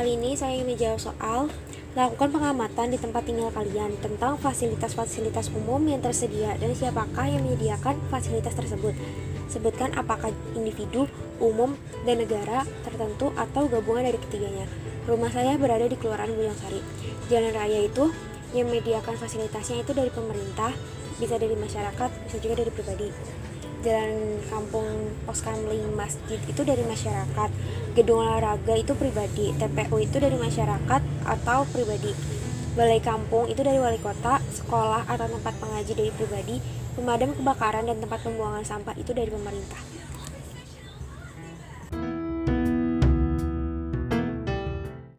Kali ini saya ingin menjawab soal Lakukan pengamatan di tempat tinggal kalian tentang fasilitas-fasilitas umum yang tersedia dan siapakah yang menyediakan fasilitas tersebut. Sebutkan apakah individu, umum, dan negara tertentu atau gabungan dari ketiganya. Rumah saya berada di Kelurahan Bujang Sari. Jalan raya itu yang menyediakan fasilitasnya itu dari pemerintah, bisa dari masyarakat, bisa juga dari pribadi jalan kampung pos kamling masjid itu dari masyarakat. Gedung olahraga itu pribadi. TPU itu dari masyarakat atau pribadi. Balai kampung itu dari wali kota sekolah atau tempat pengaji dari pribadi. Pemadam kebakaran dan tempat pembuangan sampah itu dari pemerintah